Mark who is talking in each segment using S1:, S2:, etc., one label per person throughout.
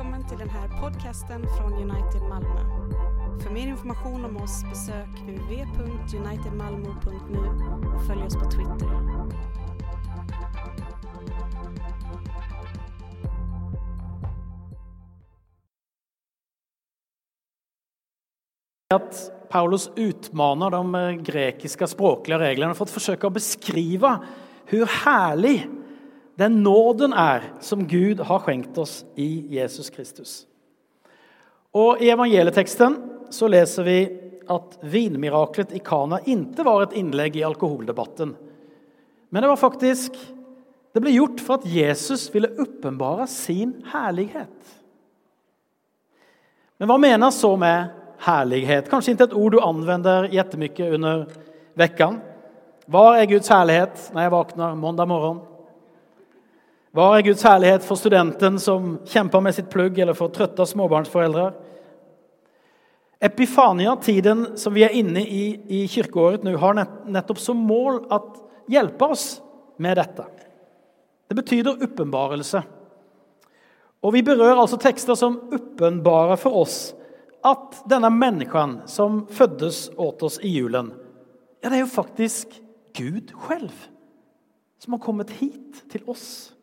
S1: Välkommen till den här podcasten från United Malmö. För mer information om oss besök www.unitedmalmo.nu och följ oss på Twitter.
S2: Att Paulus utmanar de grekiske grekiska språkliga reglerna för att försöka beskriva hur härlig den nåden er som Gud har skjenkt oss i Jesus Kristus. Og I evangelieteksten så leser vi at vinmiraklet i Kana ikke var et innlegg i alkoholdebatten. Men det var faktisk det ble gjort for at Jesus ville åpenbare sin herlighet. Men hva menes så med herlighet? Kanskje ikke et ord du anvender jättemycket under vekkene. Var er Guds herlighet når jeg våkner måndag morgon? Var er Guds herlighet for studenten som kjemper med sitt plugg eller for trøtte småbarnsforeldre? Epifania, tiden som vi er inne i i kirkeåret nå, har nettopp som mål at hjelpe oss med dette. Det betyder åpenbarelse. Og vi berører altså tekster som åpenbarer for oss at denne mennesken som føddes åt oss i julen, ja, det er jo faktisk Gud selv som har kommet hit til oss.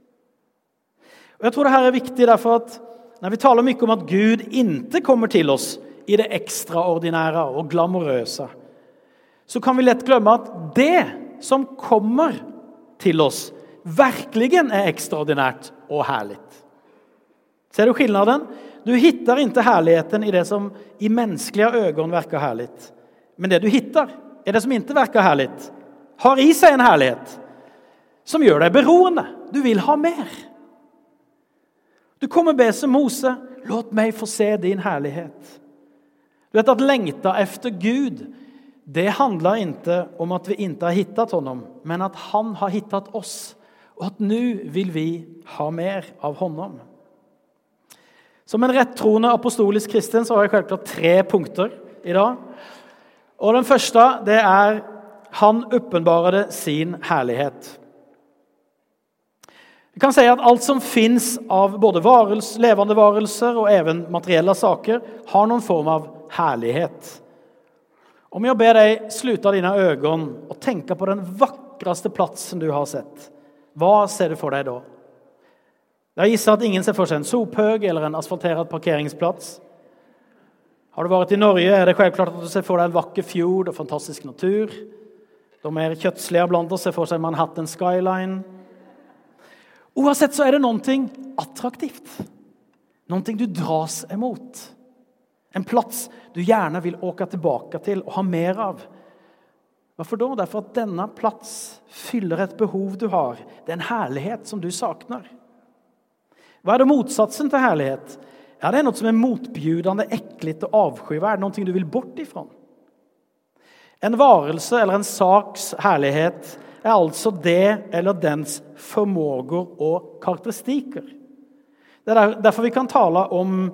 S2: Och Jeg tror det er viktig derfor at når vi taler mye om at Gud inte kommer til oss i det ekstraordinære og glamorøse, så kan vi lett glemme at det som kommer til oss verkligen er ekstraordinært og herlig. Ser du skillnaden? Du hittar ikke herligheten i det som i menneskelige øyne virker herlig. Men det du hittar er det som ikke virker herlig, har i seg en herlighet som gjør deg beroende. Du vil ha mer. Du kommer be som Mose, låt meg få se din herlighet. Du vet at lengta efter Gud, det handler inte om at vi ikke har hittat honom, men at han har hittat oss og at nå vil vi ha mer av honom. Som en rettroende apostolisk kristen så har jeg selvklart tre punkter i dag. Og den første det er han uppenbarade sin härlighet. Vi kan si at alt som fins av både varelse, levende varelser og even materielle saker har noen form av herlighet. Om jeg ber deg sluta dine øyne og tenke på den vakreste platsen du har sett, hva ser du for deg da? Jeg gisser at ingen ser for seg en sophøg eller en asfaltert parkeringsplats. Har du vært i Norge er det selvklart at du ser for deg en vakker fjord og fantastisk natur. De mer kjøttslige blant oss ser for seg Manhattan skyline. Oavsett så er det noe attraktivt. Noe du dras imot. En plass du gjerne vil åke tilbake til og ha mer av. Hvorfor da? Derfor at denne plass fyller et behov du har. Det er en herlighet som du sakner. Hva er det motsatsen til herlighet? Ja, det er noe som er motbjudende, äckligt og avskyvärd, Noe du vil bort ifrån. En varelse eller en saks härlighet är altså det eller dens formåger og karakteristikker. Det er derfor vi kan tale om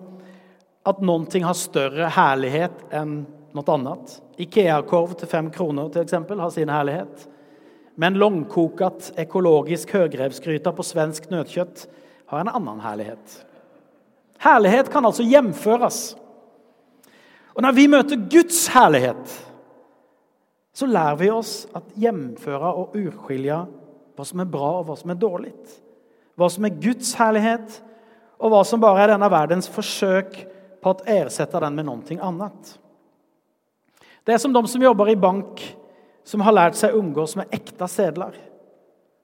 S2: at noe har større herlighet enn noe annet. Ikea-korv til fem kroner til eksempel, har sin herlighet. Men långkokat ekologisk høgrevsgryte på svensk nötkött har en annen herlighet. Herlighet kan altså hjemføres. Og når vi møter Guds härlighet så lærer vi oss at hjemføre og urskilje hva som er bra og hva som er dårlig. Hva som er Guds herlighet, og hva som bare er denne verdens forsøk på å ersette den med noe annet. Det er som de som jobber i bank som har lært seg å umgås med ekte sedler.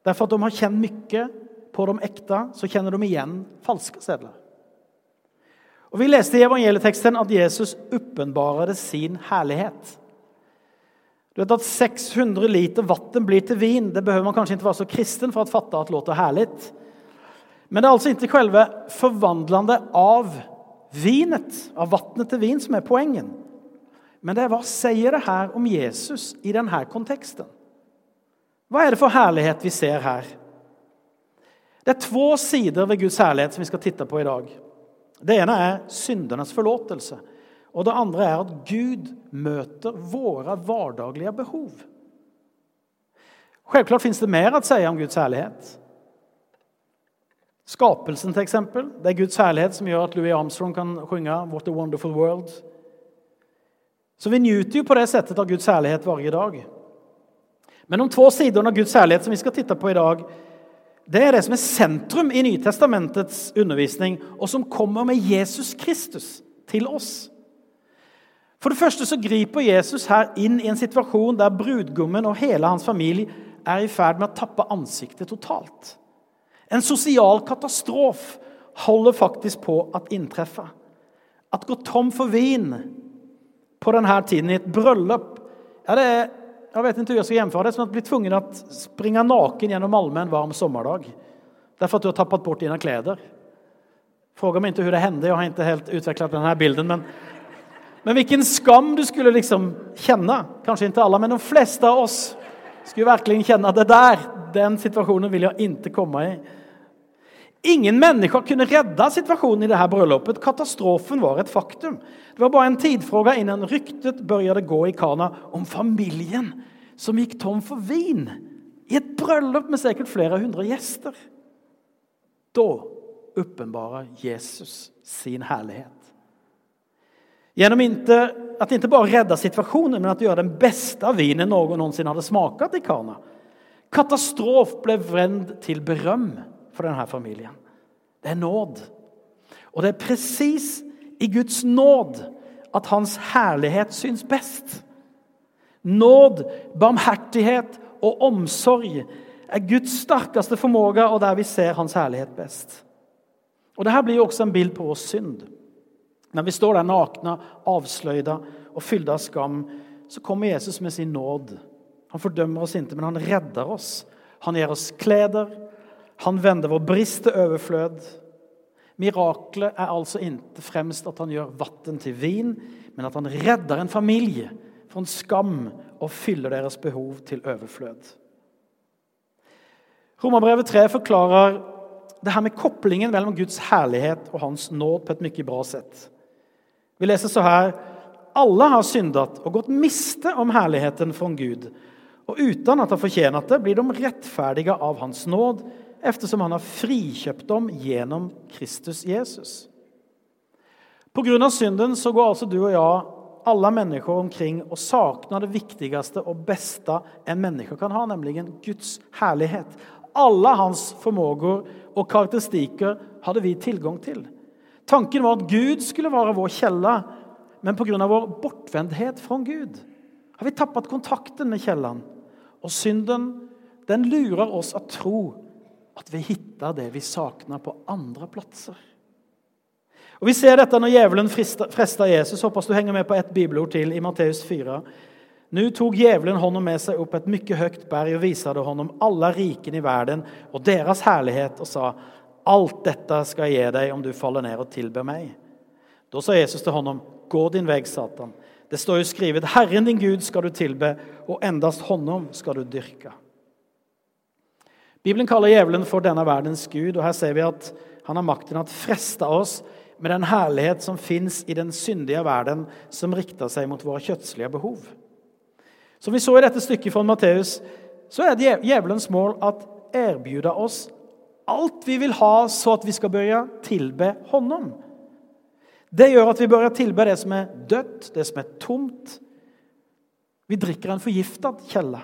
S2: Derfor at de har kjent mye på de ekte, så kjenner de igjen falske sedler. Og vi leste i evangelieteksten at Jesus uppenbarade sin härlighet. Du vet at 600 liter vatten blir til vin, det behøver man kanskje ikke være så kristen for å fatte at låter herlig. Men det er altså ikke selve forvandlende av vinet, av vattnet til vin som er poenget. Men det er hva sier det her om Jesus i denne konteksten? Hva er det for herlighet vi ser her? Det er to sider ved Guds herlighet som vi skal titte på i dag. Det ene er syndernes förlåtelse och det andre er at Gud møter våre hverdaglige behov. Selvklart fins det mer å si om Guds herlighet. Skapelsen, eksempel. Det er Guds herlighet som gjør at Louis Armstrong kan synge 'What a Wonderful World'. Så vi nyter jo på det settet av Guds herlighet hver dag. Men de to sidene av Guds herlighet som vi skal titte på i dag, det er det som er sentrum i Nytestamentets undervisning, og som kommer med Jesus Kristus til oss. For det første så griper Jesus her inn i en situasjon der brudgommen og hele hans familie er i ferd med å tappe ansiktet totalt. En sosial katastrofe holder faktisk på å inntreffe. At gå tom for vin på denne tiden i et bryllup ja, det er, Jeg vet ikke hur jeg skal hjemføre det. som å bli tvunget til å springe naken gjennom Malmö en varm sommerdag derfor at du har tappet bort dine klær. Fråga meg ikke hvordan det hendte. Jeg har ikke helt utvecklat denne bilden. Men, men hvilken skam du skulle liksom kjenne. Kanskje ikke alle, men de fleste av oss skulle virkelig kjenne det der. Den situasjonen vil jeg ikke komme i. Ingen mennesker kunne redde situasjonen i det her bryllupet. Katastrofen var et faktum. Det var bare en tidsfråga innan ryktet begynte gå i Kana om familien som gikk tom for vin i et bryllup med sikkert flere hundre gjester. Da åpenbarer Jesus sin herlighet. Gjennom inte, att inte bare redde situasjonen, men att gjøre den beste av vinen noen noensinne hadde smaket i Kana. Katastrof ble vrend til berøm for denne familien. Det er nåd. Og det er presis i Guds nåd at hans herlighet syns best. Nåd, barmhertighet og omsorg er Guds sterkeste formåga, og der vi ser hans herlighet best. Og Dette blir jo også en bild på vår synd. Når vi står der nakne, avsløyda og fylte av skam, så kommer Jesus med sin nåd. Han fordømmer oss ikke, men han redder oss. Han gir oss kleder, han vender vår brist til overflød. Miraklet er altså ikke fremst at han gjør vann til vin, men at han redder en familie fra en skam og fyller deres behov til overflød. Romerbrevet 3 forklarer det her med koblingen mellom Guds herlighet og hans nåd på et mye bra sett. Vi leser så her alle har syndet og gått miste om herligheten fra Gud. Og uten at de fortjener det, blir de rettferdige av Hans nåd eftersom han har frikjøpt dem gjennom Kristus Jesus. Av synden så går altså du og jeg, alle mennesker omkring, og savner det viktigste og beste en menneske kan ha, nemlig Guds herlighet. Alle hans formåger og karakteristikker hadde vi tilgang til. Tanken var at Gud skulle være vår kjelle, men pga. vår bortvendthet fra Gud har vi tappet kontakten med kjelleren. Og synden den lurer oss å tro at vi hittet det vi sakner på andre plasser. Og Vi ser dette når djevelen fresta Jesus. Håper du henger med på ett bibelord til i Matteus 4. Nå tok djevelen honom med seg opp et mye høyt berg og visade honom alle rikene i verden og deres herlighet og sa alt dette skal jeg gi deg om du faller ned og tilber meg. Da sa Jesus til honom, gå din vei, Satan. Det står jo skrevet, Herren din Gud skal du tilbe, og endast honom skal du dyrke. Bibelen kaller djevelen for denne verdens gud, og her ser vi at han har makten til å freste oss med den herlighet som fins i den syndige verden, som rikter seg mot våre kjøttslige behov. Som vi så i dette stykket fra Matteus, så er djevelens mål at erbjude oss alt vi vil ha, så at vi skal begynne tilbe Honom. Det gjør at vi bør tilbe det som er dødt, det som er tomt. Vi drikker en forgiftet kjelle.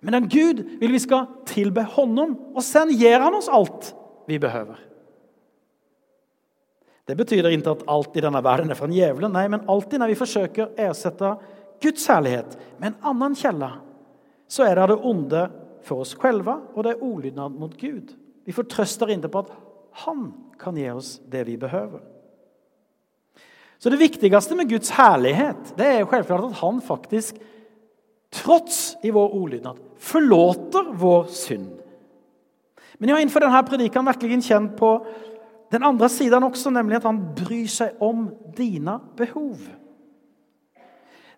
S2: Men den Gud vil vi skal tilbe Honom, og sen gir Han oss alt vi behøver. Det betyr ikke at alt i denne verden er fra djevelen, nei, men alltid når vi forsøker å erstatte Guds herlighet med en annen kjelle, så er det det onde for oss selv, og det er olydnad mot Gud. Vi får trøst der inne på at Han kan gi oss det vi behøver. Så Det viktigste med Guds herlighet det er jo selvklart at han faktisk, trots i vår olydnad, forlåter vår synd. Men jeg har innenfor denne predikan virkelig kjent på den andre siden også, nemlig at han bryr seg om dine behov.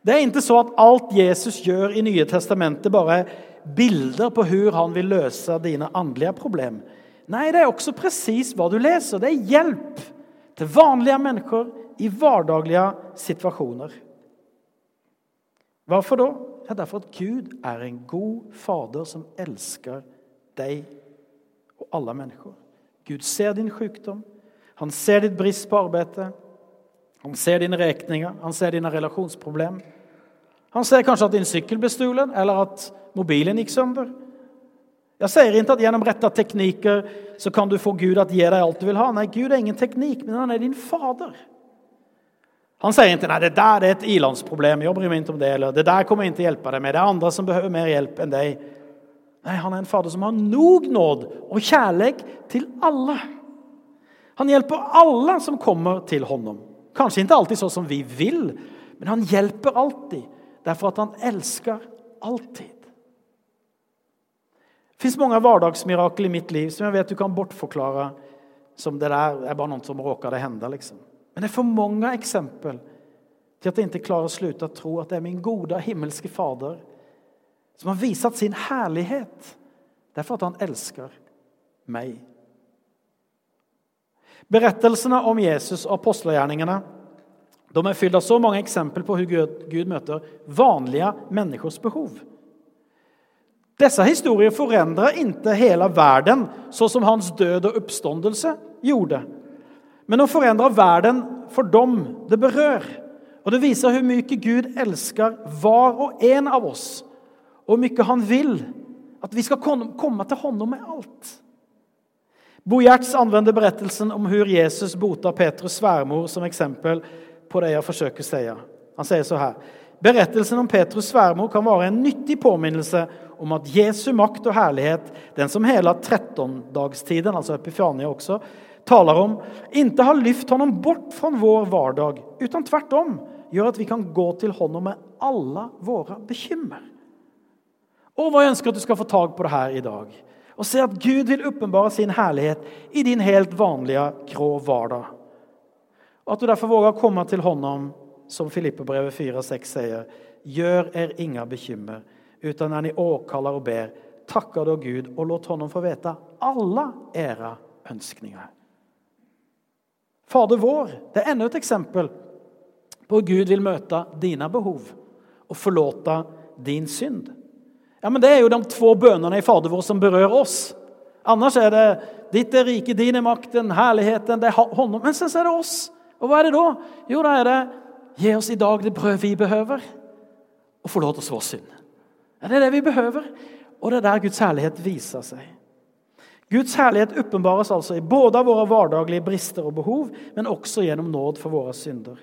S2: Det er ikke så at alt Jesus gjør i Nye testamentet, bare er bilder på hvordan han vil løse dine åndelige problem. Nei, det er også presis hva du leser. Det er hjelp til vanlige mennesker i hverdaglige situasjoner. Hvorfor da? Ja, derfor at Gud er en god fader som elsker deg og alle mennesker. Gud ser din sykdom, han ser ditt brist på arbeidet, han ser dine regninger, han ser dine relasjonsproblemer. Han ser kanskje at din sykkel ble stulen, eller at mobilen gikk sønder. Jeg sier ikke at gjennom rette teknikker så kan du få Gud at gi deg alt du vil ha. Nei, Gud er ingen teknikk, men han er din fader. Han sier ikke nei, det der er et ilandsproblem, jeg bryr meg ikke om det, eller det der kommer jeg ikke til å hjelpe deg med, det er andre som behøver mer hjelp enn deg. Nei, han er en fader som har nog nåd og kjærlighet til alle. Han hjelper alle som kommer til honom. Kanskje ikke alltid sånn som vi vil, men han hjelper alltid, derfor at han elsker alltid. Det fins mange hverdagsmirakel i mitt liv som jeg vet du kan bortforklare som det der er bare noe som råker det hende. liksom. Men det er for mange eksempel til at jeg ikke klarer å slutte å tro at det er min gode himmelske Fader som har vist sin herlighet. Det er for at han elsker meg. Berettelsene om Jesus og apostelgjerningene de er fylt av så mange eksempel på hvordan Gud møter vanlige menneskers behov. Disse historier forandrer ikke hele verden, sånn som hans død og oppståndelse gjorde. Men de forandrer verden for dem det berør. Og Det viser hvor mye Gud elsker hver og en av oss, og hvor mye han vil at vi skal komme til hånden med alt. Bo Gjerts anvender berettelsen om hvordan Jesus bota Petrus sværmor som eksempel på det jeg forsøker å si. Han sier så her Berettelsen om Petrus sværmor kan være en nyttig påminnelse om at Jesu makt og herlighet, den som hele trettondagstiden, altså Epifania også, taler om, ikke har lyft honom bort fra vår hverdag, utan tvärtom gjør at vi kan gå til honom med alle våre bekymmer. Og hva jeg ønsker at du skal få tak på det her i dag og se at Gud vil åpenbare sin herlighet i din helt vanlige, grå hverdag. Og at du derfor våger å komme til honom, som Filippebrevet 4,6 sier, gjør er inga bekymmer, utan när ni åkaller og ber, takker då Gud og låt honom få veta alle era ønskninger. Fader vår det er enda et eksempel på at Gud vil møte dine behov og forlåte din synd. Ja, men Det er jo de två bønnene i Fader vår som berører oss. Annars er det 'Ditt er riket, din er makten, herligheten' det er honom. Men så er det oss. Og hva er det da? Jo, da er det 'Gi oss i dag det brød vi behøver', og forlåt oss vår synd'. Det er det vi behøver, og det er der Guds herlighet viser seg. Guds herlighet åpenbares altså i både av våre hverdaglige brister og behov, men også gjennom nåd for våre synder.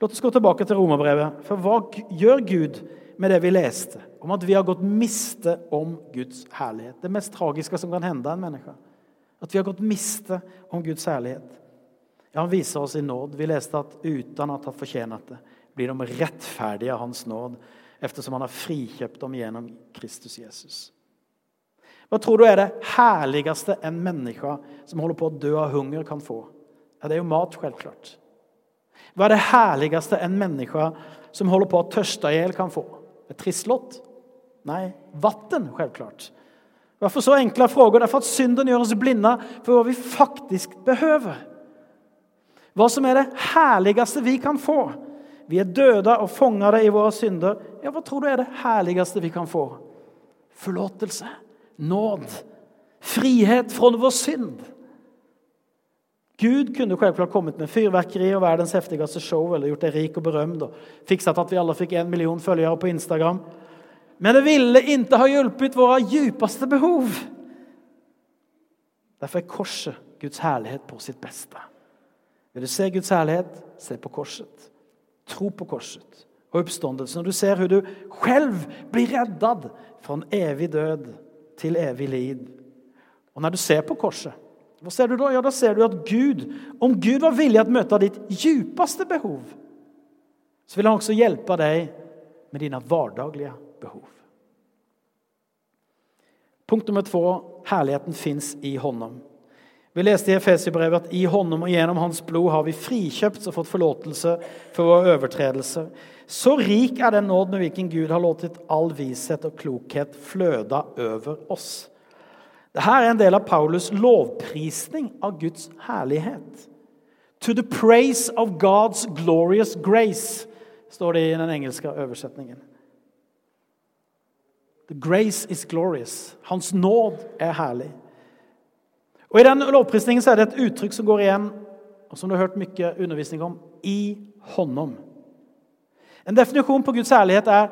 S2: La oss gå tilbake til romerbrevet. For hva gjør Gud med det vi leste, om at vi har gått miste om Guds herlighet. Det mest tragiske som kan hende en menneske. At vi har gått miste om Guds herlighet. Ja, Han viser oss i nåd. Vi leste at uten at ha fortjent det, blir de rettferdige av Hans nåd, eftersom han har frikjøpt dem gjennom Kristus Jesus. Hva tror du er det herligste en menneske som holder på å dø av hunger, kan få? Ja, Det er jo mat, selvklart. Hva er det herligste en menneske som holder på å tørste i hjel, kan få? Et trisslott? Nei, vatten selvklart. Hvorfor så enkle frågor? for at synden gjør oss blinde for hva vi faktisk behøver. Hva som er det herligste vi kan få. Vi er døde og fångade i våre synder. Ja, hva tror du er det herligste vi kan få? Forlåtelse, nåd, frihet fra vår synd. Gud kunne självklart kommet med fyrverkeri og verdens heftigste show eller gjort deg rik og berømt og fikset at vi alle fikk en million følgere på Instagram. Men det ville ikke ha hjulpet våre djupeste behov. Derfor er korset Guds herlighet på sitt beste. Vil du se Guds herlighet, se på korset. Tro på korset og oppståndelsen. Og du ser hvordan du selv blir reddet fra en evig død til evig liv. Og når du ser på korset hva ser du da? Ja, da ser du at Gud, om Gud var villig til å møte ditt djupeste behov, så vil han også hjelpe deg med dine hverdaglige behov. Punkt nummer två. Herligheten fins i honom. Vi leste i Efesierbrevet at i honom og gjennom hans blod har vi frikjøpt og fått forlåtelse for våre overtredelser. Så rik er den nåd med hvilken Gud har låtit all vishet og klokhet fløde over oss. Dette er en del av Paulus lovprisning av Guds herlighet. To the praise of God's glorious grace, står det i den engelske oversetningen. The grace is glorious. Hans nåd er herlig. Og I den lovprisningen så er det et uttrykk som går igjen, og som du har hørt mye undervisning om, i håndom. En definisjon på Guds ærlighet er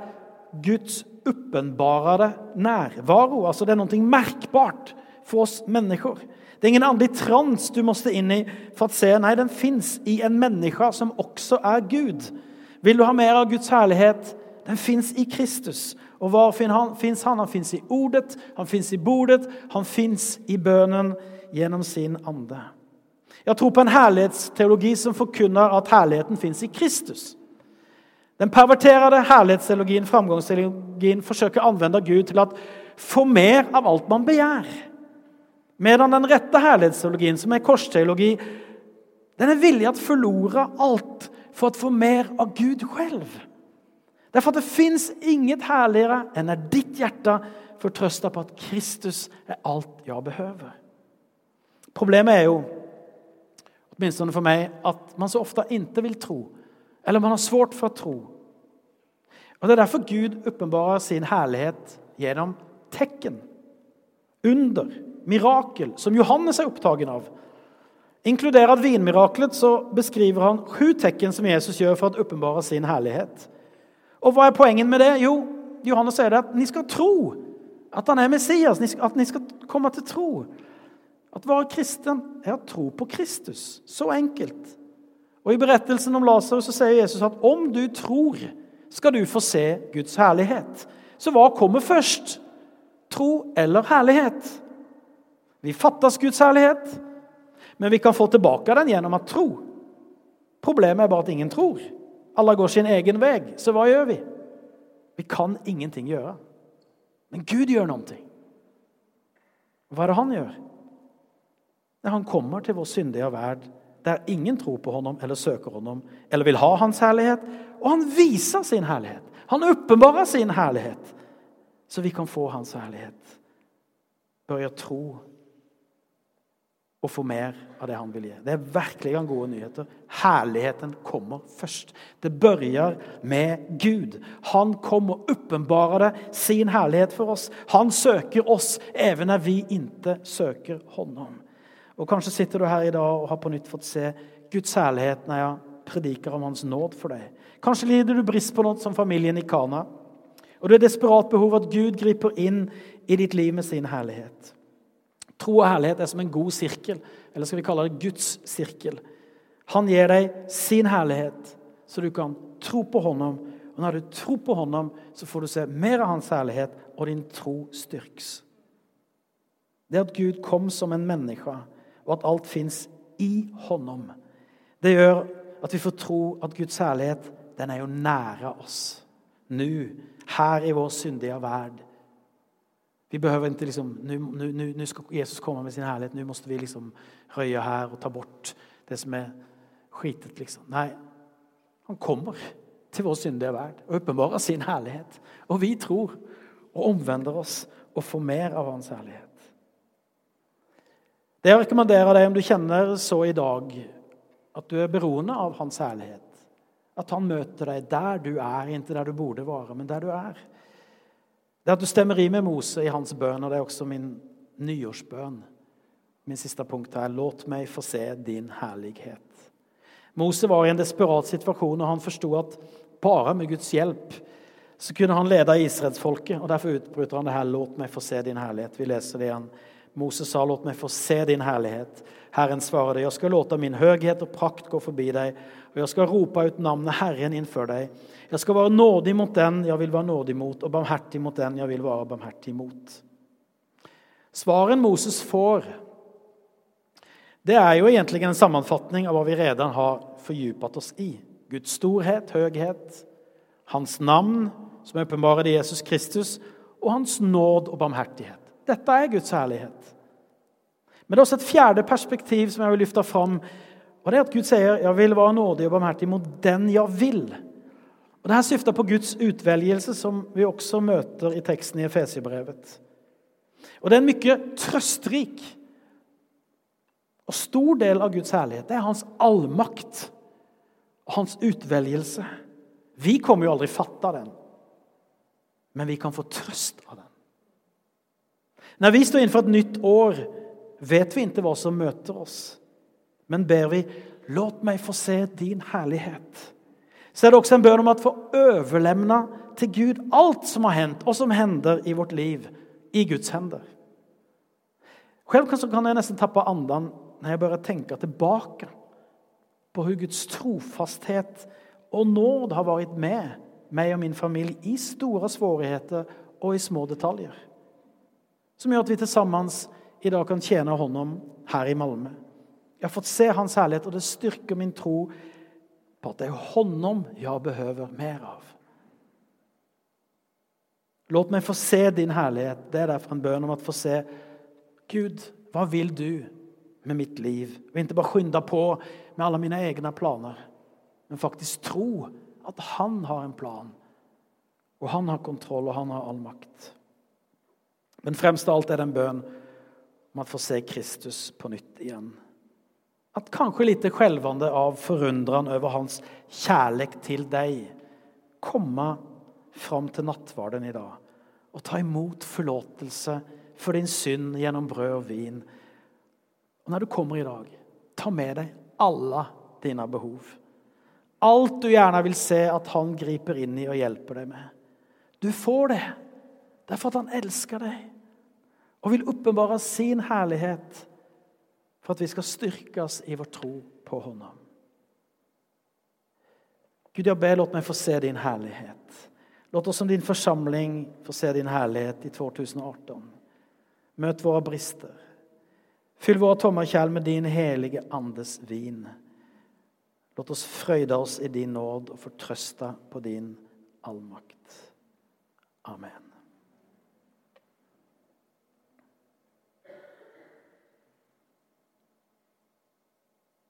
S2: Guds åpenbarede nærvaro. Altså det er noe merkbart for oss mennesker. Det er ingen åndelig trans du måtte inn i for å se. Nei, den fins i en menneske som også er Gud. Vil du ha mer av Guds herlighet? Den fins i Kristus. Og hvor fins han? Han fins i ordet, han fins i bordet, han fins i bønnen gjennom sin ande. Jeg tror på en herlighetsteologi som forkunner at herligheten fins i Kristus. Den perverterede herlighetsteologien, framgangsteologien, forsøker å anvende Gud til å få mer av alt man begjær. Medan den rette herlighetsteologien, som er korsteologi, den er villig til å forlore alt for å få mer av Gud selv. Derfor at det fins inget herligere enn at ditt hjerte fortrøster på at Kristus er alt jeg behøver. Problemet er jo, åtminstone for meg, at man så ofte ikke vil tro. Eller man har svårt for å tro. Og Det er derfor Gud åpenbarer sin herlighet gjennom tekken, under, mirakel, som Johannes er opptagen av. Inkluderat vinmiraklet så beskriver han sju tekken som Jesus gjør for å åpenbare sin herlighet. Og hva er poenget med det? Jo, Johannes sier det at ni skal tro at han er Messias. At ni skal komme til tro. At være kristen er å tro på Kristus. Så enkelt. Og I berettelsen om Lasarus sier Jesus at om du tror, skal du få se Guds herlighet. Så hva kommer først? Tro eller herlighet? Vi fattes Guds herlighet, men vi kan få tilbake den gjennom å tro. Problemet er bare at ingen tror. Alle går sin egen vei. Så hva gjør vi? Vi kan ingenting gjøre. Men Gud gjør noe. Hva er det han gjør? Han kommer til vår syndige verd der ingen tror på honom eller søker honom eller vil ha hans herlighet. Og han viser sin herlighet. Han åpenbarer sin herlighet, så vi kan få hans herlighet. Bør tro og få mer av det han vil gi. Det er virkelig gode nyheter. Herligheten kommer først. Det begynner med Gud. Han kommer og åpenbarer sin herlighet for oss. Han søker oss even når vi ikke søker honom. Og Kanskje sitter du her i dag og har på nytt fått se Guds herlighet når jeg prediker om Hans nåd for deg. Kanskje lider du brist på noe som familien i Kana. Og du har desperat behov at Gud griper inn i ditt liv med sin herlighet. Tro og herlighet er som en god sirkel, eller skal vi kalle det Guds sirkel. Han gir deg sin herlighet, så du kan tro på Honom. Og når du tror på Honom, så får du se mer av Hans herlighet, og din tro styrks. Det at Gud kom som en menneske, og at alt fins i Honom, det gjør at vi får tro at Guds herlighet den er jo nære oss. Nå, her i vår syndige verd. Vi behøver ikke liksom, Nå nu Jesus komme med sin herlighet. Nå må vi liksom røye her og ta bort det som er skitet. Liksom. Nei, han kommer til vår syndige verd og åpenbarer sin herlighet. Og vi tror og omvender oss og får mer av hans härlighet. Det jeg rekommenderer deg, om du kjenner så i dag, at du er beroende av hans herlighet. At han møter deg der du er, ikke der du borde være, men der du er. Det at du stemmer i med Mose i hans bønn, og det er også min nyårsbønn. Min siste punkt her. Låt meg få se din herlighet. Mose var i en desperat situasjon, og han forsto at bare med Guds hjelp så kunne han lede israelsfolket. Derfor utbryter han det her. Låt meg få se din herlighet. Vi leser det igjen. Moses sa, låt meg få se din herlighet. Herren svarade, jag ska låta min höghet och prakt gå forbi dig og jeg skal ropa ut navnet Herren inför deg. Jeg skal være nådig mot den jeg vil være nådig mot og barmhärtig mot den jeg vil være barmhärtig mot. Svaren Moses får, det er jo egentlig en sammanfattning av hva vi redan har fordypet oss i. Guds storhet, høghet, hans navn, som åpenbarer Jesus Kristus, og hans nåd og barmhärtighet. Dette er Guds herlighet. Men det er også et fjerde perspektiv som jeg vil lyfte fram. Og det er at Gud sier 'Jeg vil være nådig og barmhjertig mot den jeg vil'. Og Dette syfter på Guds utvelgelse, som vi også møter i teksten i Efesiebrevet. Og det er en mye trøstrik og stor del av Guds herlighet. Det er hans allmakt og hans utvelgelse. Vi kommer jo aldri fatte den, men vi kan få trøst av den. Når vi står innenfor et nytt år vet vi ikke hva som møter oss. Men ber vi, låt meg få se din herlighet. Så er det også en bønn om at få overlemna til Gud alt som har hendt, og som hender i vårt liv i Guds hender. Selv kan jeg nesten tappe andan når jeg bare tenker tilbake på hvordan Guds trofasthet og nåd har vært med meg og min familie i store svårigheter og i små detaljer. Som gjør at vi til sammen i dag kan tjene honom her i Malmö. Jeg har fått se hans herlighet, og det styrker min tro på at det er honom jeg behøver mer av. Låt meg få se din herlighet. Det er derfor en bønn om å få se Gud, hva vil du med mitt liv? Og ikke bare skynde på med alle mine egne planer, men faktisk tro at han har en plan. Og han har kontroll og han har all makt. Men fremst av alt er det en bønn om at få se Kristus på nytt igjen. At kanskje lite skjelvende av förundran over hans kjærlighet til deg. Komme fram til nattvarden dag og ta imot forlåtelse for din synd gjennom brød og vin. Og når du kommer i dag, ta med deg alle dine behov. Alt du gjerne vil se at han griper inn i og hjelper deg med. Du får det derfor at han elsker dig och vil åpenbare sin herlighet for at vi skal styrkes i vår tro på Hånda. Gud, jeg ber, låt meg få se din herlighet. Låt oss som din forsamling få se din herlighet i 2018. Møt våre brister. Fyll våre kärl med din helige Andes vin. Låt oss frøyde oss i din nåd og fortrøste på din allmakt. Amen.